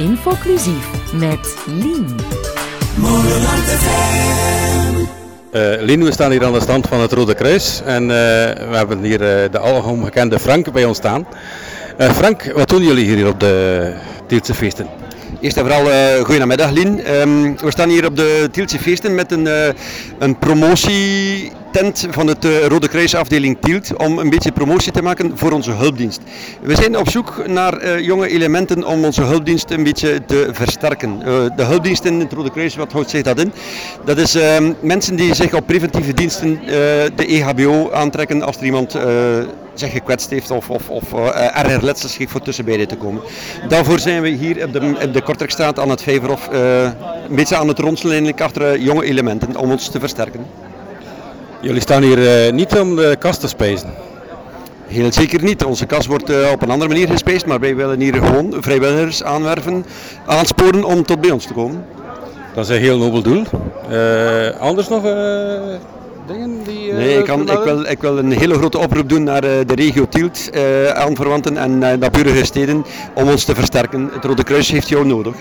Infoclusief met Lien. Uh, Lien, we staan hier aan de stand van het Rode Kruis en uh, we hebben hier uh, de algemeen gekende Frank bij ons staan. Frank, wat doen jullie hier op de Tielse feesten? Eerst en vooral uh, goedemiddag Lien. Um, we staan hier op de Tieltse feesten met een, uh, een promotietent van het uh, Rode Kruis afdeling Tielt om een beetje promotie te maken voor onze hulpdienst. We zijn op zoek naar jonge elementen om onze hulpdienst een beetje te versterken. de hulpdienst in het Rode Kruis, wat houdt zich dat in? Dat is ehm, mensen die zich op preventieve diensten de EHBO aantrekken als er iemand zich gekwetst heeft of, of, of uh, erger letsels heeft voor tussen beiden te komen. Daarvoor zijn we hier op de, op de Kortrijkstraat aan het Vijverhof uh, een beetje aan het ronselen achter uh, jonge elementen om ons te versterken. Jullie staan hier niet om de kast te spijzen? Heel zeker niet. Onze kas wordt uh, op een andere manier gespeeld, maar wij willen hier gewoon vrijwilligers aanwerven, aansporen om tot bij ons te komen. Dat is een heel nobel doel. Uh, anders nog dingen die... Uh, nee, ik, kan, ik, wil, ik wil een hele grote oproep doen naar uh, de regio Tielt, uh, aanverwanten en naar burgersteden om ons te versterken. Het Rode Kruis heeft jou nodig.